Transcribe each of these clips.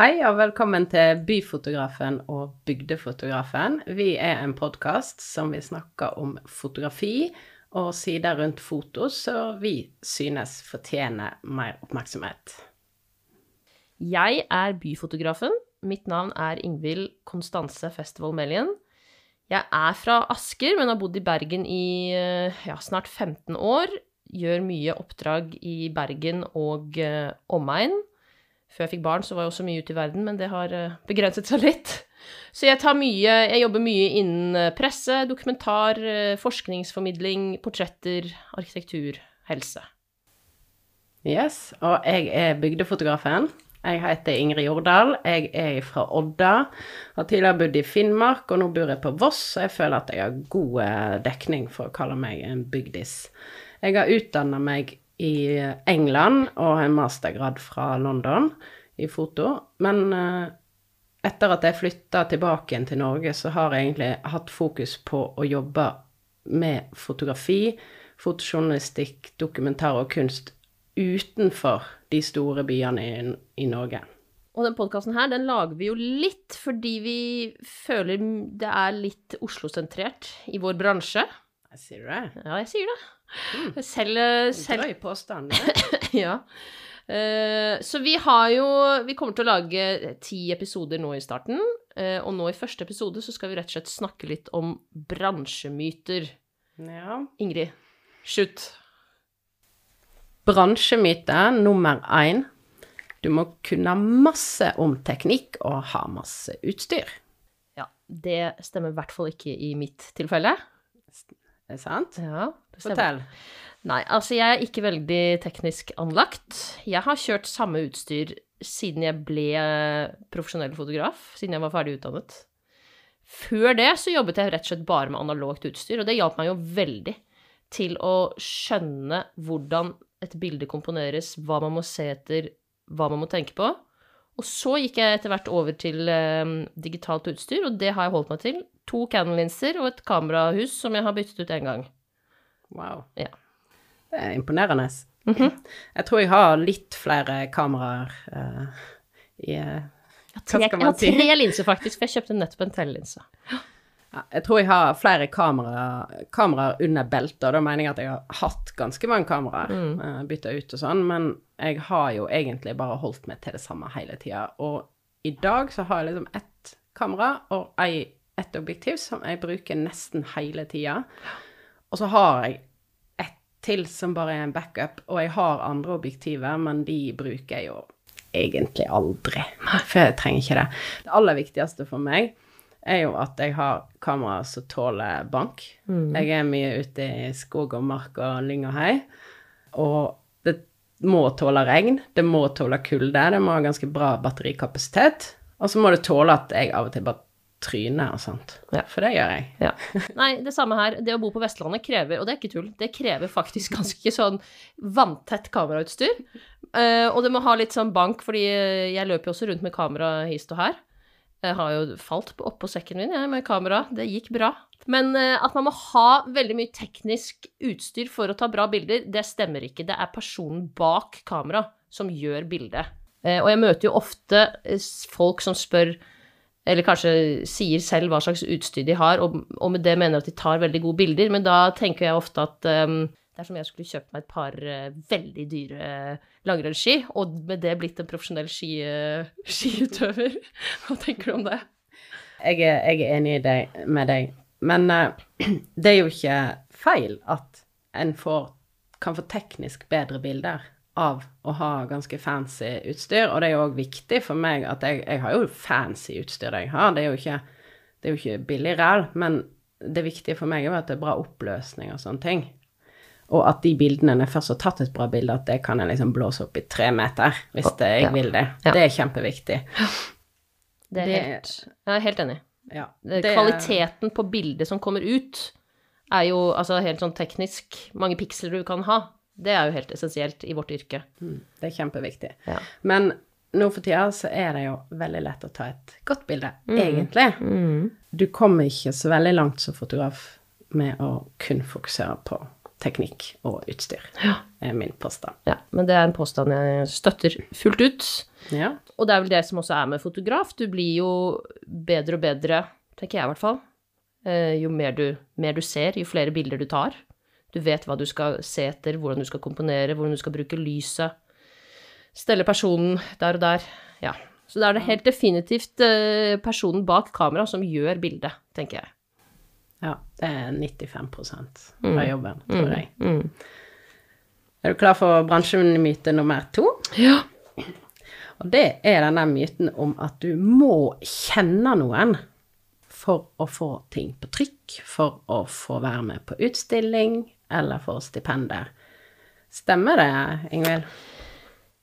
Hei og velkommen til Byfotografen og Bygdefotografen. Vi er en podkast som vil snakke om fotografi og sider rundt foto som vi synes fortjener mer oppmerksomhet. Jeg er byfotografen. Mitt navn er Ingvild Konstanse Festival Melien. Jeg er fra Asker, men har bodd i Bergen i eh, ja, snart 15 år. Gjør mye oppdrag i Bergen og uh, omegn. Før jeg fikk barn, så var jeg også mye ute i verden, men det har uh, begrenset seg litt. Så jeg tar mye Jeg jobber mye innen presse, dokumentar, uh, forskningsformidling, portretter, arkitektur, helse. Yes, og jeg er bygdefotografen. Jeg heter Ingrid Jordal. Jeg er fra Odda. Har tidligere bodd i Finnmark, og nå bor jeg på Voss, så jeg føler at jeg har god dekning for å kalle meg en bygdis. Jeg har utdanna meg i England og en mastergrad fra London i foto, men etter at jeg flytta tilbake igjen til Norge, så har jeg egentlig hatt fokus på å jobbe med fotografi, fotojournalistikk, dokumentar og kunst utenfor de store byene i, i Norge. Og den podkasten her, den lager vi jo litt fordi vi føler det er litt Oslo-sentrert i vår bransje. Jeg sier det? Ja, jeg sier det. Mm. Selv, selv Drøy påstand. Ja. Uh, så vi har jo Vi kommer til å lage ti episoder nå i starten. Uh, og nå i første episode så skal vi rett og slett snakke litt om bransjemyter. Ja. Ingrid, shoot. Bransjemyte nummer én. Du må kunne masse om teknikk og ha masse utstyr. Ja, det stemmer i hvert fall ikke i mitt tilfelle. Er det sant? Ja. Fortell. Nei, altså jeg er ikke veldig teknisk anlagt. Jeg har kjørt samme utstyr siden jeg ble profesjonell fotograf, siden jeg var ferdig utdannet. Før det så jobbet jeg rett og slett bare med analogt utstyr, og det hjalp meg jo veldig til å skjønne hvordan et bilde komponeres, hva man må se etter, hva man må tenke på. Og så gikk jeg etter hvert over til eh, digitalt utstyr, og det har jeg holdt meg til. To Canon-linser og et kamerahus som jeg har byttet ut én gang. Wow. Ja. Det er imponerende. Mhm. Jeg tror jeg har litt flere kameraer uh, i eh, Hva skal jeg har tre linser, faktisk, for jeg kjøpte nettopp en tellelinse. ja, Jeg tror jeg har flere kameraer kameraer under beltet, og da mener jeg at jeg har hatt ganske mange kameraer. Mm. eh, Bytta ut og sånn, men jeg har jo egentlig bare holdt meg til det samme hele tida. Og i dag så har jeg liksom ett kamera og ei, ett objektiv som jeg bruker nesten hele tida. Og så har jeg ett til som bare er en backup, og jeg har andre objektiver, men de bruker jeg jo egentlig aldri. For jeg trenger ikke det. Det aller viktigste for meg er jo at jeg har kamera som tåler bank. Jeg er mye ute i skog og mark og lyng og hei. Og det må tåle regn, det må tåle kulde, det må ha ganske bra batterikapasitet. Og så må det tåle at jeg av og til bare tryner og sånt. Ja. For det gjør jeg. Ja. Nei, det samme her. Det å bo på Vestlandet krever, og det er ikke tull, det krever faktisk ganske sånn vanntett kamerautstyr. Uh, og det må ha litt sånn bank, fordi jeg løper jo også rundt med kamera hist og her. Jeg har jo falt på- oppå sekken min jeg, med kamera. Det gikk bra. Men eh, at man må ha veldig mye teknisk utstyr for å ta bra bilder, det stemmer ikke. Det er personen bak kamera som gjør bildet. Eh, og jeg møter jo ofte folk som spør eller kanskje sier selv hva slags utstyr de har, og, og med det mener at de tar veldig gode bilder, men da tenker jeg ofte at um, det er som jeg skulle kjøpt meg et par uh, veldig dyre langrennsski, og med det blitt en profesjonell ski, uh, skiutøver. Hva tenker du om det? Jeg er, jeg er enig deg, med deg. Men det er jo ikke feil at en får, kan få teknisk bedre bilder av å ha ganske fancy utstyr, og det er jo òg viktig for meg at jeg, jeg har jo fancy utstyr det jeg har, det er jo ikke, det er jo ikke billig ræl, men det viktige for meg er jo at det er bra oppløsning og sånne ting. Og at de bildene, når jeg først har tatt et bra bilde, at det kan jeg liksom blåse opp i tre meter, hvis det, jeg Ja. vil det. Ja. Det er kjempeviktig. Det er Det- helt, jeg er helt enig. Ja. Det- Kvaliteten på bildet som kommer ut, er jo altså helt sånn teknisk mange piksler du kan ha. Det er jo helt essensielt i vårt yrke. Mm, Det er kjempeviktig. Ja. Men nå for tida så er det jo veldig lett å ta et godt bilde, Mm. egentlig. Du kommer ikke så veldig langt som fotograf med å kun fokusere på teknikk og utstyr. Ja. er min påstand. Ja, men det er en påstand jeg støtter fullt ut. Ja. Og det er vel det som også er med fotograf. Du blir jo bedre og bedre, tenker jeg i hvert fall. Eh, jo mer du, mer du ser, jo flere bilder du tar. Du vet hva du skal se etter, hvordan du skal komponere, hvordan du skal bruke lyset. Stelle personen der og der. Ja. Så da er det helt definitivt eh, personen bak kamera som gjør bildet, tenker jeg. ja. Det er 95% av jobben, tror jeg. Mm. Er du klar for bransjemyte nummer to? Ja. Og det er denne myten om at du må kjenne noen for å få ting på trykk, for å få være med på utstilling eller få stipender. Stemmer det, Ingvild?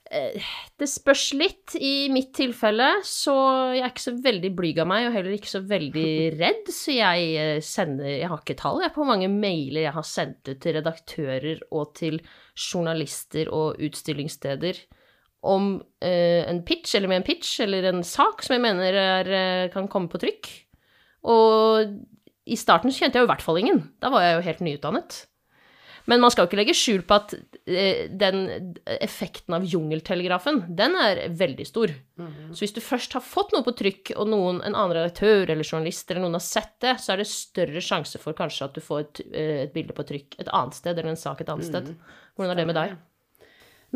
Det spørs litt. I mitt tilfelle så jeg er ikke så veldig blyg av meg, og heller ikke så veldig redd, så jeg eh, sender Jeg har ikke tall jeg, på hvor mange mailer jeg har sendt ut til redaktører og til journalister og utstillingssteder om eh, en pitch, eller med en pitch, eller en sak som jeg mener er, eh, kan komme på trykk. Og i starten så kjente jeg jo i hvert fall ingen. Da var jeg jo helt nyutdannet. Men man skal ikke legge skjul på at eh, den effekten av jungeltelegrafen, den er veldig stor. Så hvis du først har fått noe på trykk, og noen, en annen redaktør eller journalist eller noen har sett det, så er det større sjanse for kanskje at du får et, eh, et bilde på trykk et annet sted, eller en sak et annet sted. Hvordan er det med deg?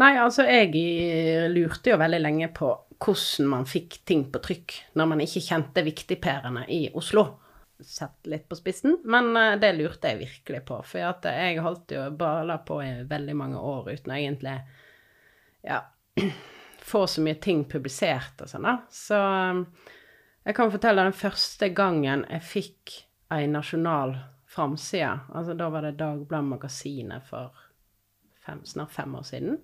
Nei, altså jeg eh, lurte jo veldig lenge på hvordan man fikk ting på trykk når man ikke kjente viktigperene i Oslo. Sett litt på spissen, men eh, det lurte jeg virkelig på. For jeg holdt jo bala på i veldig mange år uten å egentlig ja, få så mye ting publisert og sånn, da. Så eh, jeg kan fortelle den første gangen jeg fikk ei nasjonal framside. Altså da var det Dagbladet Magasinet for fem, snart fem år siden.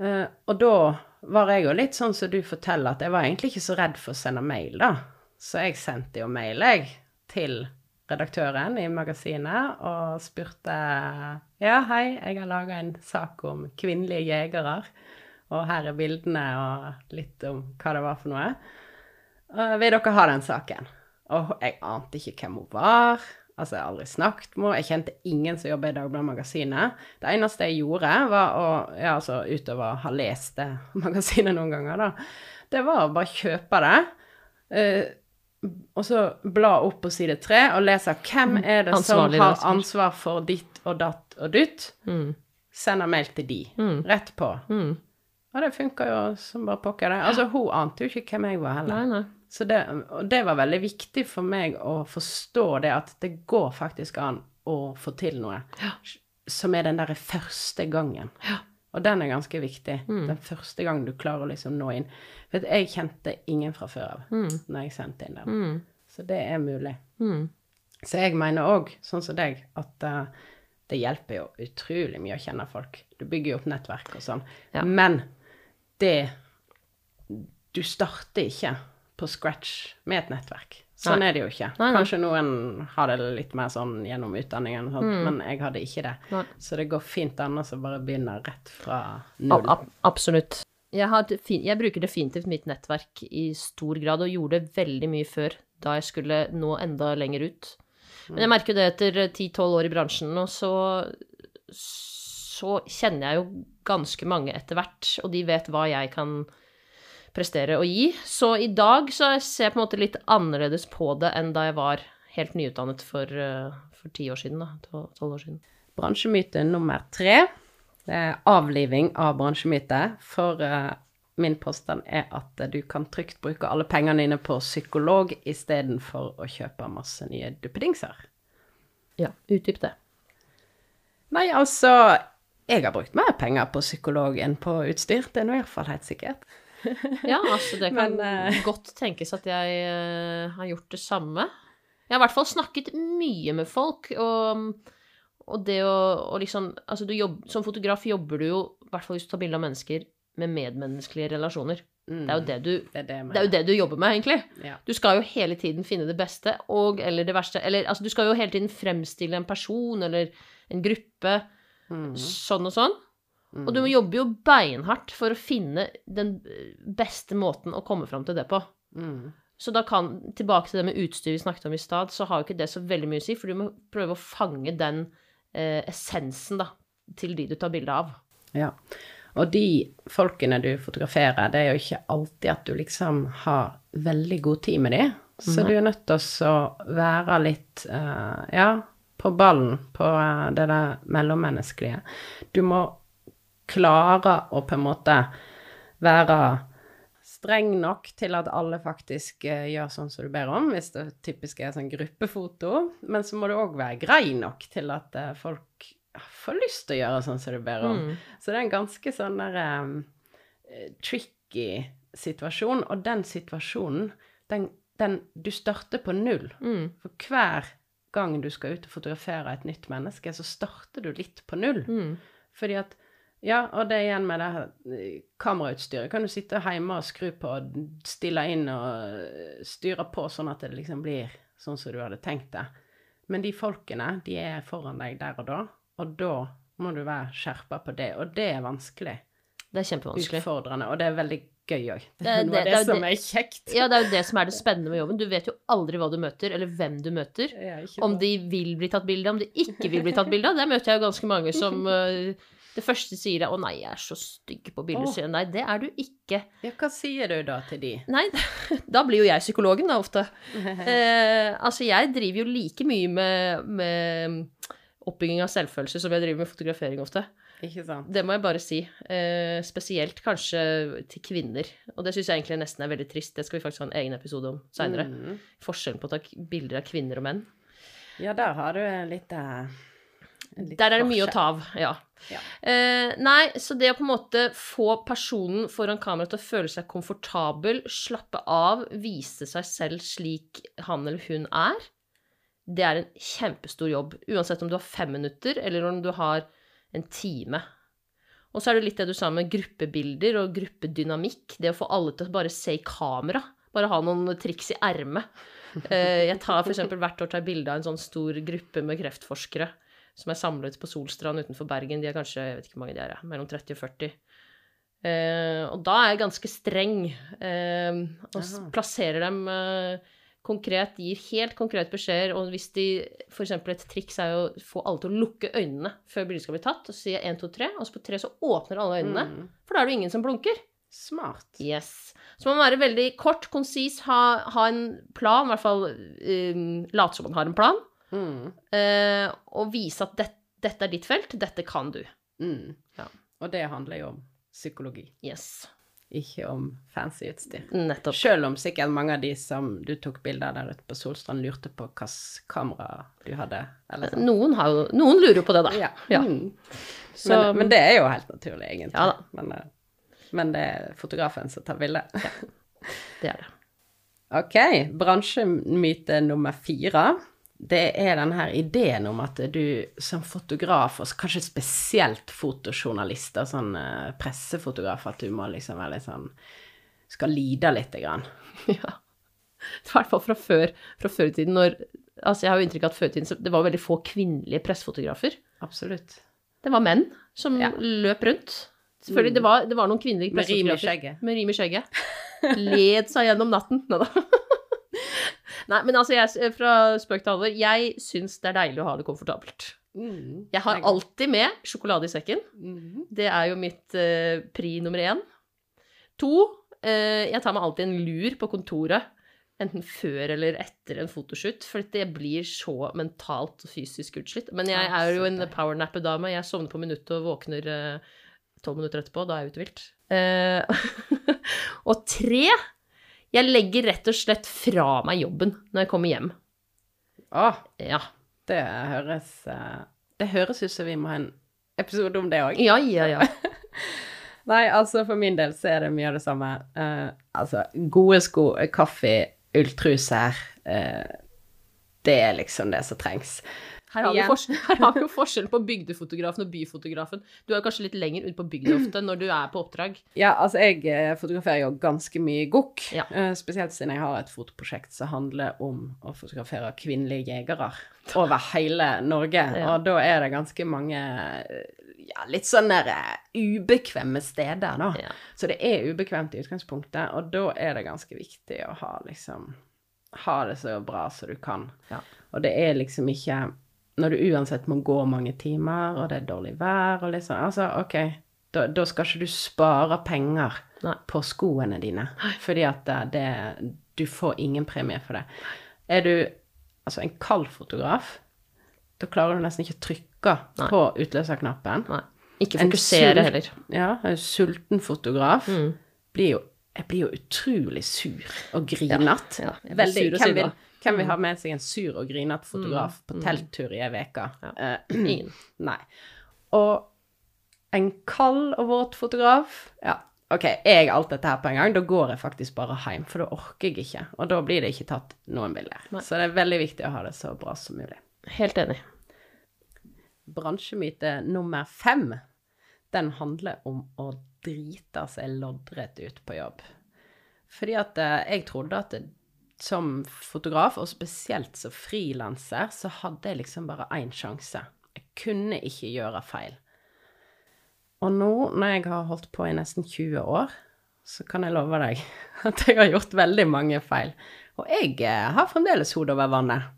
Uh, og da var jeg jo litt sånn som du forteller, at jeg var egentlig ikke så redd for å sende mail, da. Så jeg sendte jo mail, jeg, til redaktøren i magasinet og spurte Ja, hei, jeg har laga en sak om kvinnelige jegere, og her er bildene og litt om hva det var for noe. Vil dere ha den saken? Og jeg ante ikke hvem hun var. Altså, jeg har aldri snakket med henne. Jeg kjente ingen som jobber i Dagbladet Magasinet. Det eneste jeg gjorde, var å Ja, altså utover å ha lest det magasinet noen ganger, da, det var å bare kjøpe det. eh, og så bla opp på side tre og lese hvem er det som har ansvar for ditt og datt og dytt. Mm. Sender mail til de. Mm. Rett på. Mm. Og det funka jo som bare pokker, det. Altså, hun ante jo ikke hvem jeg var heller. Nei, nei. Så det, og det var veldig viktig for meg å forstå det, at det går faktisk an å få til noe Ja. som er den derre første gangen. Og den er ganske viktig. Mm. Den første gangen du klarer å liksom nå inn. For jeg kjente ingen fra før av Mm. når jeg sendte inn den. Mm. Så det er mulig. Mm. Så jeg mener òg, sånn som deg, at uh, det hjelper jo utrolig mye å kjenne folk. Du bygger jo opp nettverk og sånn. Ja. Men det Du starter ikke på scratch med et nettverk. Sånn Nei. er det jo ikke. Nei, nei. Kanskje noen har det litt mer sånn gjennom utdanningen, og sånt, Mm. men jeg hadde ikke det. Så det går fint an å bare begynne rett fra null. ab absolutt. Jeg, fin, jeg bruker definitivt mitt nettverk i stor grad, og gjorde det veldig mye før, da jeg skulle nå enda lenger ut. Men jeg merker jo det etter ti-tolv år i bransjen nå, så, så kjenner jeg jo ganske mange etter hvert, og de vet hva jeg kan prestere og gi. Så i dag så ser jeg på en måte litt annerledes på det enn da jeg var helt nyutdannet for, eh, for ti år siden, da. tol- Tolv år siden. Bransjemyte nummer tre. Det er avliving av bransjemyte. For uh, min påstand er at du kan trygt bruke alle pengene dine på psykolog istedenfor å kjøpe masse nye duppedingser. Ja, utdyp det. Nei, altså Jeg har brukt mer penger på psykolog enn på utstyr. Det er nå i hvert fall helt sikkert. Ja, altså det kan Men, uh... godt tenkes at jeg uh, har gjort det samme. Jeg har i hvert fall snakket mye med folk, og, og det å og liksom Altså, du jobb, som fotograf jobber du jo, i hvert fall hvis du tar bilde av mennesker, med medmenneskelige relasjoner. Mm, Det er jo det du det, er det er jo det du jobber med, egentlig. Ja. Du skal jo hele tiden finne det beste og eller det verste. Eller altså, du skal jo hele tiden fremstille en person eller en gruppe Mm, sånn og sånn. Mm. Og du må jobbe jo beinhardt for å finne den beste måten å komme fram til det på. mm, Så da kan, tilbake til det med utstyr vi snakket om i stad, så har jo ikke det så veldig mye å si, for du må prøve å fange den eh, essensen, da, til de du tar bilde av. Ja. Og de folkene du fotograferer, det er jo ikke alltid at du liksom har veldig god tid med de. Så du er nødt til å være litt, uh, ja, på ballen på uh, det der mellommenneskelige. Du må klare å på en måte være streng nok til at alle faktisk eh, gjør sånn som du ber om, hvis det typisk er sånn gruppefoto. Men så må du òg være grei nok til at eh, folk får lyst til å gjøre sånn som du ber om. Mm. Så det er en ganske sånn der um, tricky situasjon, og den situasjonen, den, den Du starter på null. Mm. For hver gang du skal ut og fotografere et nytt menneske, så starter du litt på null. Mm. Fordi at Ja, og det igjen med det her eh, kamerautstyret. Kan du sitte hjemme og skru på og stille inn og eh, styre på sånn at det liksom blir sånn som du hadde tenkt det. Men de folkene, de er foran deg der og da, og da må du være skjerpa på det. Og det er vanskelig. Det er kjempevanskelig. Utfordrende. Og det er veldig gøy òg. Det Det- er noe av det- det, det er som er kjekt. Ja, det er jo det som er det spennende med jobben. Du vet jo aldri hva du møter, eller hvem du møter. Om de vil bli tatt bilde av, om de ikke vil bli tatt bilde av. Der møter jeg jo ganske mange som eh, Det første sier jeg 'Å nei, jeg er så stygg på bilder'. Nei, det er du ikke. Ja, hva sier du da til de? Nei, da blir jo jeg psykologen, da, ofte. Eh, altså, jeg driver jo like mye med, med oppbygging av selvfølelse som jeg driver med fotografering ofte. Ikke sant? Det må jeg bare si. Eh, spesielt kanskje til kvinner. Og det syns jeg egentlig nesten er veldig trist. Det skal vi faktisk ha en egen episode om seinere. Mm. Forskjellen på å ta bilder av kvinner og menn. Ja, der har du litt, uh Der er det mye å ta av, ja. Ja. Eh, nei, så det å på en måte få personen foran kamera til å føle seg komfortabel, slappe av, vise seg selv slik han eller hun er, det er en kjempestor jobb. Uansett om du har fem minutter, eller om du har en time. Og så er det litt det du sa med gruppebilder og gruppedynamikk. Det å få alle til å bare se i kamera. Bare ha noen triks i ermet. Eh, Jeg tar f.eks. hvert år tar bilde av en sånn stor gruppe med kreftforskere som er samlet på Solstrand utenfor Bergen. De er kanskje, jeg vet ikke hvor mange de er, mellom 30 og 40. Eh, og da er jeg ganske streng, eh, og Aha. plasserer dem eh, konkret, gir helt konkrete beskjeder. Og hvis de, for eksempel et triks er jo å få alle til å lukke øynene før bildet skal bli tatt, og så sier jeg 1, 2, 3, og så på 3 så åpner alle øynene, Mm. for da er det jo ingen som blunker. Smart. Yes. Så man må være veldig kort, konsis, ha, ha en plan, i hvert fall um, late som man har en plan, Mm. eh, og vise at det, dette er ditt felt, dette kan du. Mm. Ja. Og det handler jo om psykologi, Yes. ikke om fancy utstyr. Nettopp. Selv om sikkert mange av de som du tok bilder av der ute på Solstrand, lurte på hvilket kamera du hadde. Eller sånn. Noen, har jo, noen lurer jo på det, da. Ja. Ja. Mm. Så, Men, men det er jo helt naturlig, egentlig. Ja. Men, eh, men det er fotografen som tar bildet. det er det. Ok, bransjemyte nummer fire. Det er den her ideen om at du som fotograf, og kanskje spesielt fotojournalist, og sånn eh, pressefotograf, at du må liksom være litt sånn Skal lide lite grann. Ja. I hvert fall fra før, fra før i tiden, når Altså, jeg har jo inntrykk av at før i tiden det var veldig få kvinnelige pressefotografer. Absolutt. Det var menn som Ja. Mm. løp rundt. Selvfølgelig, det var, det var noen kvinnelige Med rim i pressefotografer. skjegget. Med rim i skjegget. Led seg gjennom natten. Nå da. Nei, men altså, jeg, fra spøk til alvor, jeg syns det er deilig å ha det komfortabelt. Mm. Jeg har alltid med sjokolade i sekken. Mm. Det er jo mitt eh, pri nummer én. To, eh, jeg tar meg alltid en lur på kontoret. Enten før eller etter en fotoshoot, for det blir så mentalt og fysisk utslitt. Men jeg er jo en deilig. powernapper-dame. Jeg sovner på minuttet og våkner eh, tolv minutter etterpå. Da er jeg ute vilt. Eh, og tre, jeg legger rett og slett fra meg jobben når jeg kommer hjem. Å, Ja. det høres eh, Det høres ut som vi må ha en episode om det òg. Ja, ja, ja. Nei, altså for min del så er det mye av det samme. Eh, altså, gode sko, kaffe, ulltruser eh, Det er liksom det som trengs. Her har, forskjell, her har vi jo forskjell på bygdefotografen og byfotografen. Du er jo kanskje litt lenger ute på bygda ofte når du er på oppdrag. Ja, altså jeg eh, fotograferer jo ganske mye gokk. Ja. eh, spesielt siden jeg har et fotoprosjekt som handler om å fotografere kvinnelige jegere over hele Norge. Ja. Og da er det ganske mange eh, ja, litt sånn der ubekvemme steder, da. Ja. Så det er ubekvemt i utgangspunktet, og da er det ganske viktig å ha liksom Ha det så bra som du kan. Ja. Og det er liksom ikke når du uansett må gå mange timer, og det er dårlig vær og liksom Altså, OK, da, da skal ikke du spare penger Nei. på skoene dine, fordi at det, det Du får ingen premie for det. Er du altså en kald fotograf, da klarer du nesten ikke å trykke Nei. på utløserknappen. Nei. Ikke fokusere sult- heller. Ja, en sulten fotograf Mm. blir jo Jeg blir jo utrolig sur og grinete. Ja, ja, Veldig. sur og Hvem vil. Hvem vil ha med seg en sur og grinete fotograf på telttur i ei uke? Eh, Ingen. nei. Og en kald og våt fotograf Ja, OK, er jeg alt dette her på en gang, da går jeg faktisk bare hjem, for da orker jeg ikke. Og da blir det ikke tatt noen bilder. Nei. Så det er veldig viktig å ha det så bra som mulig. Helt enig. Bransjemyte nummer fem, den handler om å drite seg loddrett ut på jobb. Fordi at eh, jeg trodde at som fotograf, og spesielt som frilanser, så hadde jeg liksom bare én sjanse. Jeg kunne ikke gjøre feil. Og nå, når jeg har holdt på i nesten 20 år, så kan jeg love deg at jeg har gjort veldig mange feil. Og jeg eh, har fremdeles hodet over vannet.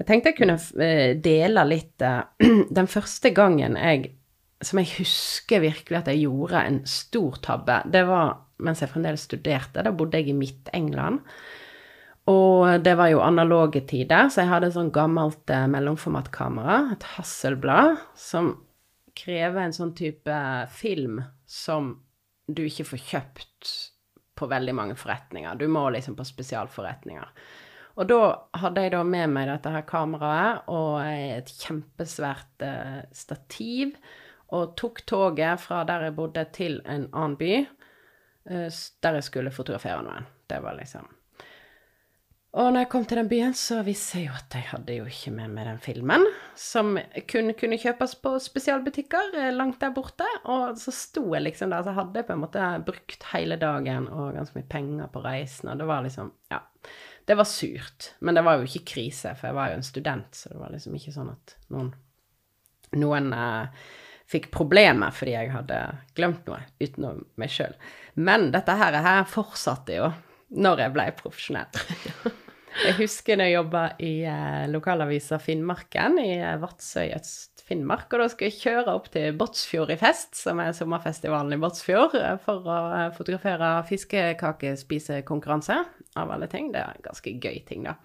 Jeg tenkte jeg kunne eh, dele litt eh, Den første gangen jeg som jeg husker virkelig at jeg gjorde en stor tabbe, det var mens jeg fremdeles studerte. Da bodde jeg i Midt-England. Og det var jo analoge tider, så jeg hadde et sånn gammelt eh, mellomformatkamera, et Hasselblad, som krever en sånn type film som du ikke får kjøpt på veldig mange forretninger. Du må liksom på spesialforretninger. Og da hadde jeg da med meg dette her kameraet og et kjempesvært eh, stativ, og tok toget fra der jeg bodde til en annen by, eh, der jeg skulle fotografere noen. Det var liksom Og når jeg kom til den byen, så viste jeg jo at jeg hadde jo ikke med meg den filmen, som kun kunne kjøpes på spesialbutikker eh, langt der borte. Og så sto jeg liksom der, så hadde jeg på en måte brukt hele dagen og ganske mye penger på reisen, og det var liksom Ja. Det var surt, men det var jo ikke krise, for jeg var jo en student, så det var liksom ikke sånn at noen noen eh, fikk problemer fordi jeg hadde glemt noe utenom meg sjøl. Men dette her, her fortsatte jo når jeg ble profesjonell. Jeg husker da jeg jobba i eh, lokalavisa Finnmarken i eh, i Øst-Finnmark, og da skulle jeg kjøre opp til Båtsfjord i fest, som er sommerfestivalen i Båtsfjord, eh, for å eh, fotografere fiskekakespisekonkurranse, av alle ting. Det er en ganske gøy ting, da.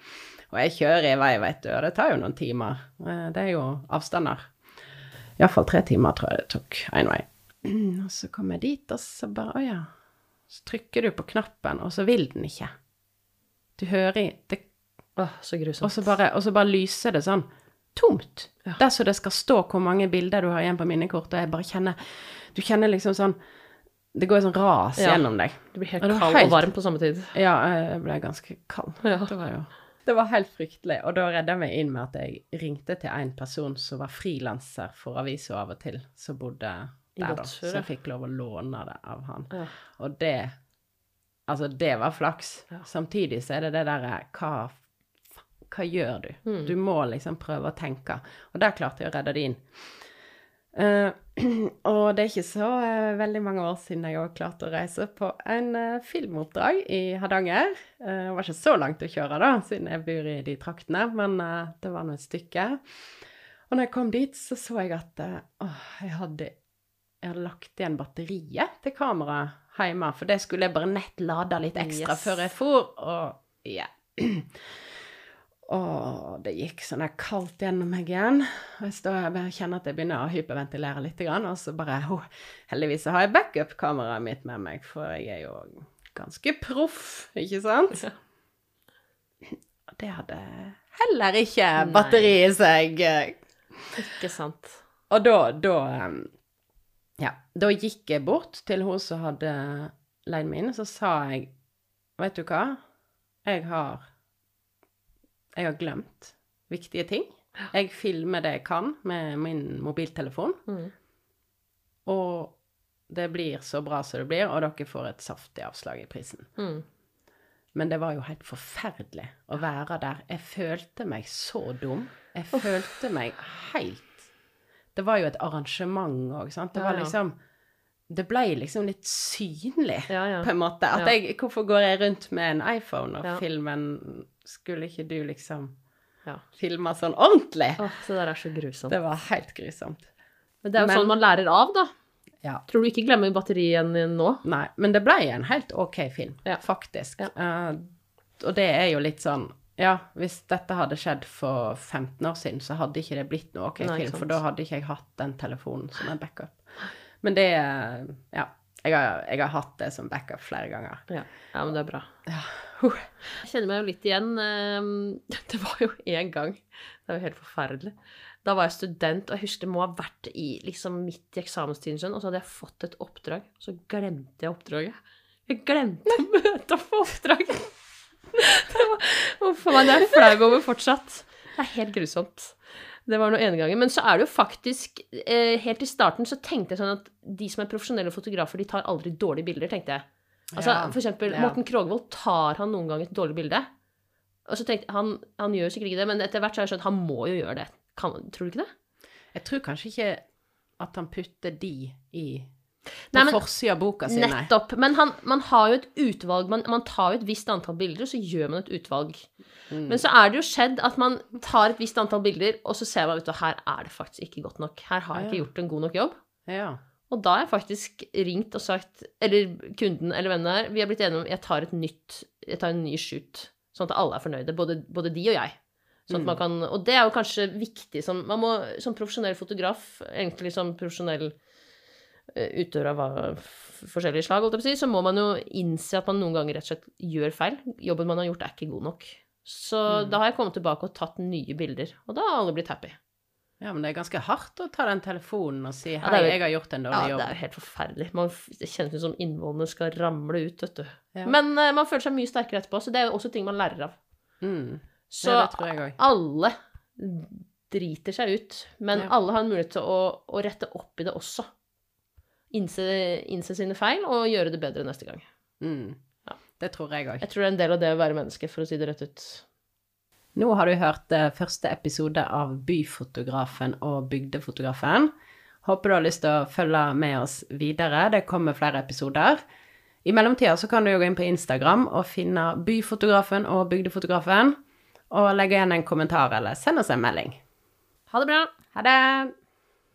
Og jeg kjører i vei, vet du, og det tar jo noen timer. Det er jo avstander. Iallfall tre timer, tror jeg det tok én vei. Og så kom jeg dit, og så bare Å ja. Så trykker du på knappen, og så vil den ikke. Du hører i det, Åh, så og, så bare, og så bare lyser det sånn tomt. Ja. Der så det skal stå hvor mange bilder du har igjen på minnekort, og jeg bare kjenner Du kjenner liksom sånn Det går en sånn ras Ja. gjennom deg. Du blir helt Og kald helt- og varm på samme tid. Ja, jeg ble ganske kald. Ja. Det var jo Det var helt fryktelig. Og da redda jeg meg inn med at jeg ringte til en person som var frilanser for avisa av og til, som bodde der, da. som Så jeg fikk lov å låne det av han. Ja. Og det Altså, det var flaks. Ja. Samtidig så er det det derre hva, hva gjør du? Mm. Du må liksom prøve å tenke. Og der klarte jeg å redde det inn. Uh, og det er ikke så uh, veldig mange år siden jeg òg klarte å reise på en uh, filmoppdrag i Hardanger. Det var ikke så langt å kjøre, da, siden jeg bor i de traktene, men det var nå et stykke. Og når jeg kom dit, så så jeg at jeg, hadde, jeg hadde lagt igjen batteriet til kameraet hjemme, for det skulle jeg bare nett lade litt ekstra Yes. før jeg for, og ja. Og det gikk sånn der kaldt gjennom meg igjen. Og jeg står jeg bare kjenner at jeg begynner å hyperventilere litt, og så bare oh, Heldigvis så har jeg backup-kameraet mitt med meg, for jeg er jo ganske proff, ikke sant? Ja. Og det hadde heller ikke batteri i seg. Ikke sant. Og da, da Ja, da gikk jeg bort til hun som hadde leid meg inn, og så sa jeg Vet du hva? Jeg har Jeg har glemt viktige ting. Jeg filmer det jeg kan med min mobiltelefon, Mm. og det blir så bra som det blir, og dere får et saftig avslag i prisen. Mm. Men det var jo helt forferdelig å være der. Jeg følte meg så dum. Jeg følte meg helt Det var jo et arrangement òg, sant. Det var liksom Det ble liksom litt synlig, Ja, ja. på en måte. At jeg Hvorfor går jeg rundt med en iPhone og Ja. filmen Skulle ikke du liksom Ja. Filma sånn ordentlig. Åh, det der er så grusomt. Det var helt grusomt. Men det er jo Men- sånn man lærer av, da. Ja. Tror du ikke glemmer batteriet igjen nå? Nei, men det ble en helt ok film, Ja. faktisk. Eh, og det er jo litt sånn Ja, hvis dette hadde skjedd for 15 år siden, så hadde ikke det blitt noe OK Nei, film, for da hadde ikke jeg hatt den telefonen som en backup. Men det eh, Ja. Jeg har, jeg har hatt det som backup flere ganger. Ja. ja, men det er bra. Ja. Jeg kjenner meg jo litt igjen. ehm, Det var jo en gang Det er jo helt forferdelig. Da var jeg student, og jeg husker det må ha vært i liksom midt i eksamenstiden, skjønn, og så hadde jeg fått et oppdrag, og så glemte jeg oppdraget. Jeg glemte å møte opp på oppdraget! Uff a meg, det er jeg flau over fortsatt. Det er helt grusomt. Det var noe ene gangen. Men så er det jo faktisk eh, Helt i starten så tenkte jeg sånn at de som er profesjonelle fotografer, de tar aldri dårlige bilder, tenkte jeg. Altså, Ja, for eksempel ja. Morten Krogvold, tar han noen gang et dårlig bilde? Og så tenkte han, han gjør sikkert ikke det, men etter hvert så har jeg skjønt han må jo gjøre det. Kan, tror du ikke det? Jeg tror kanskje ikke at han putter de i på forsida av boka si, nei. Nettopp. Men han, man har jo et utvalg, man, man tar jo et visst antall bilder, og så gjør man et utvalg. Mm. Men så er det jo skjedd at man tar et visst antall bilder, og så ser man ut at her er det faktisk ikke godt nok. Her har jeg ikke gjort en god nok jobb. Ja. Og da har jeg faktisk ringt og sagt, eller kunden eller hvem det er, vi har blitt enige om jeg tar et nytt, jeg tar en ny shoot, sånn at alle er fornøyde, både, både de og jeg. Sånn man kan, og det er jo kanskje viktig som, man må, som profesjonell fotograf, egentlig som profesjonell eh, utøver av forskjellige slag, holdt jeg på å si, så må man jo innse at man noen ganger rett og slett gjør feil. Jobben man har gjort er ikke god nok. Så da har jeg kommet tilbake og tatt nye bilder, og da har alle blitt happy. ja, men det er ganske hardt å ta den telefonen og si det 'hei, er jo- jeg har gjort en dårlig jobb'. Ja, det er jo helt forferdelig. Man, det kjennes ut som innvollene skal ramle ut, vet du. Ja. Men uh, man føler seg mye sterkere etterpå, så det er jo også ting man lærer av. Mm. Så Ja, det tror jeg også. alle driter seg ut, men Ja. alle har en mulighet til å, å rette opp i det også. Innse, innse sine feil og gjøre det bedre neste gang. Mm. Ja. Det tror jeg òg. Jeg tror det er en del av det å være menneske, for å si det rett ut. Nå har du hørt eh, første episode av Byfotografen og Bygdefotografen. Håper du har lyst til å følge med oss videre. Det kommer flere episoder. I mellomtida så kan du jo gå inn på Instagram og finne Byfotografen og Bygdefotografen, og legge igjen en kommentar eller send oss en melding. Ha det bra! Ha det!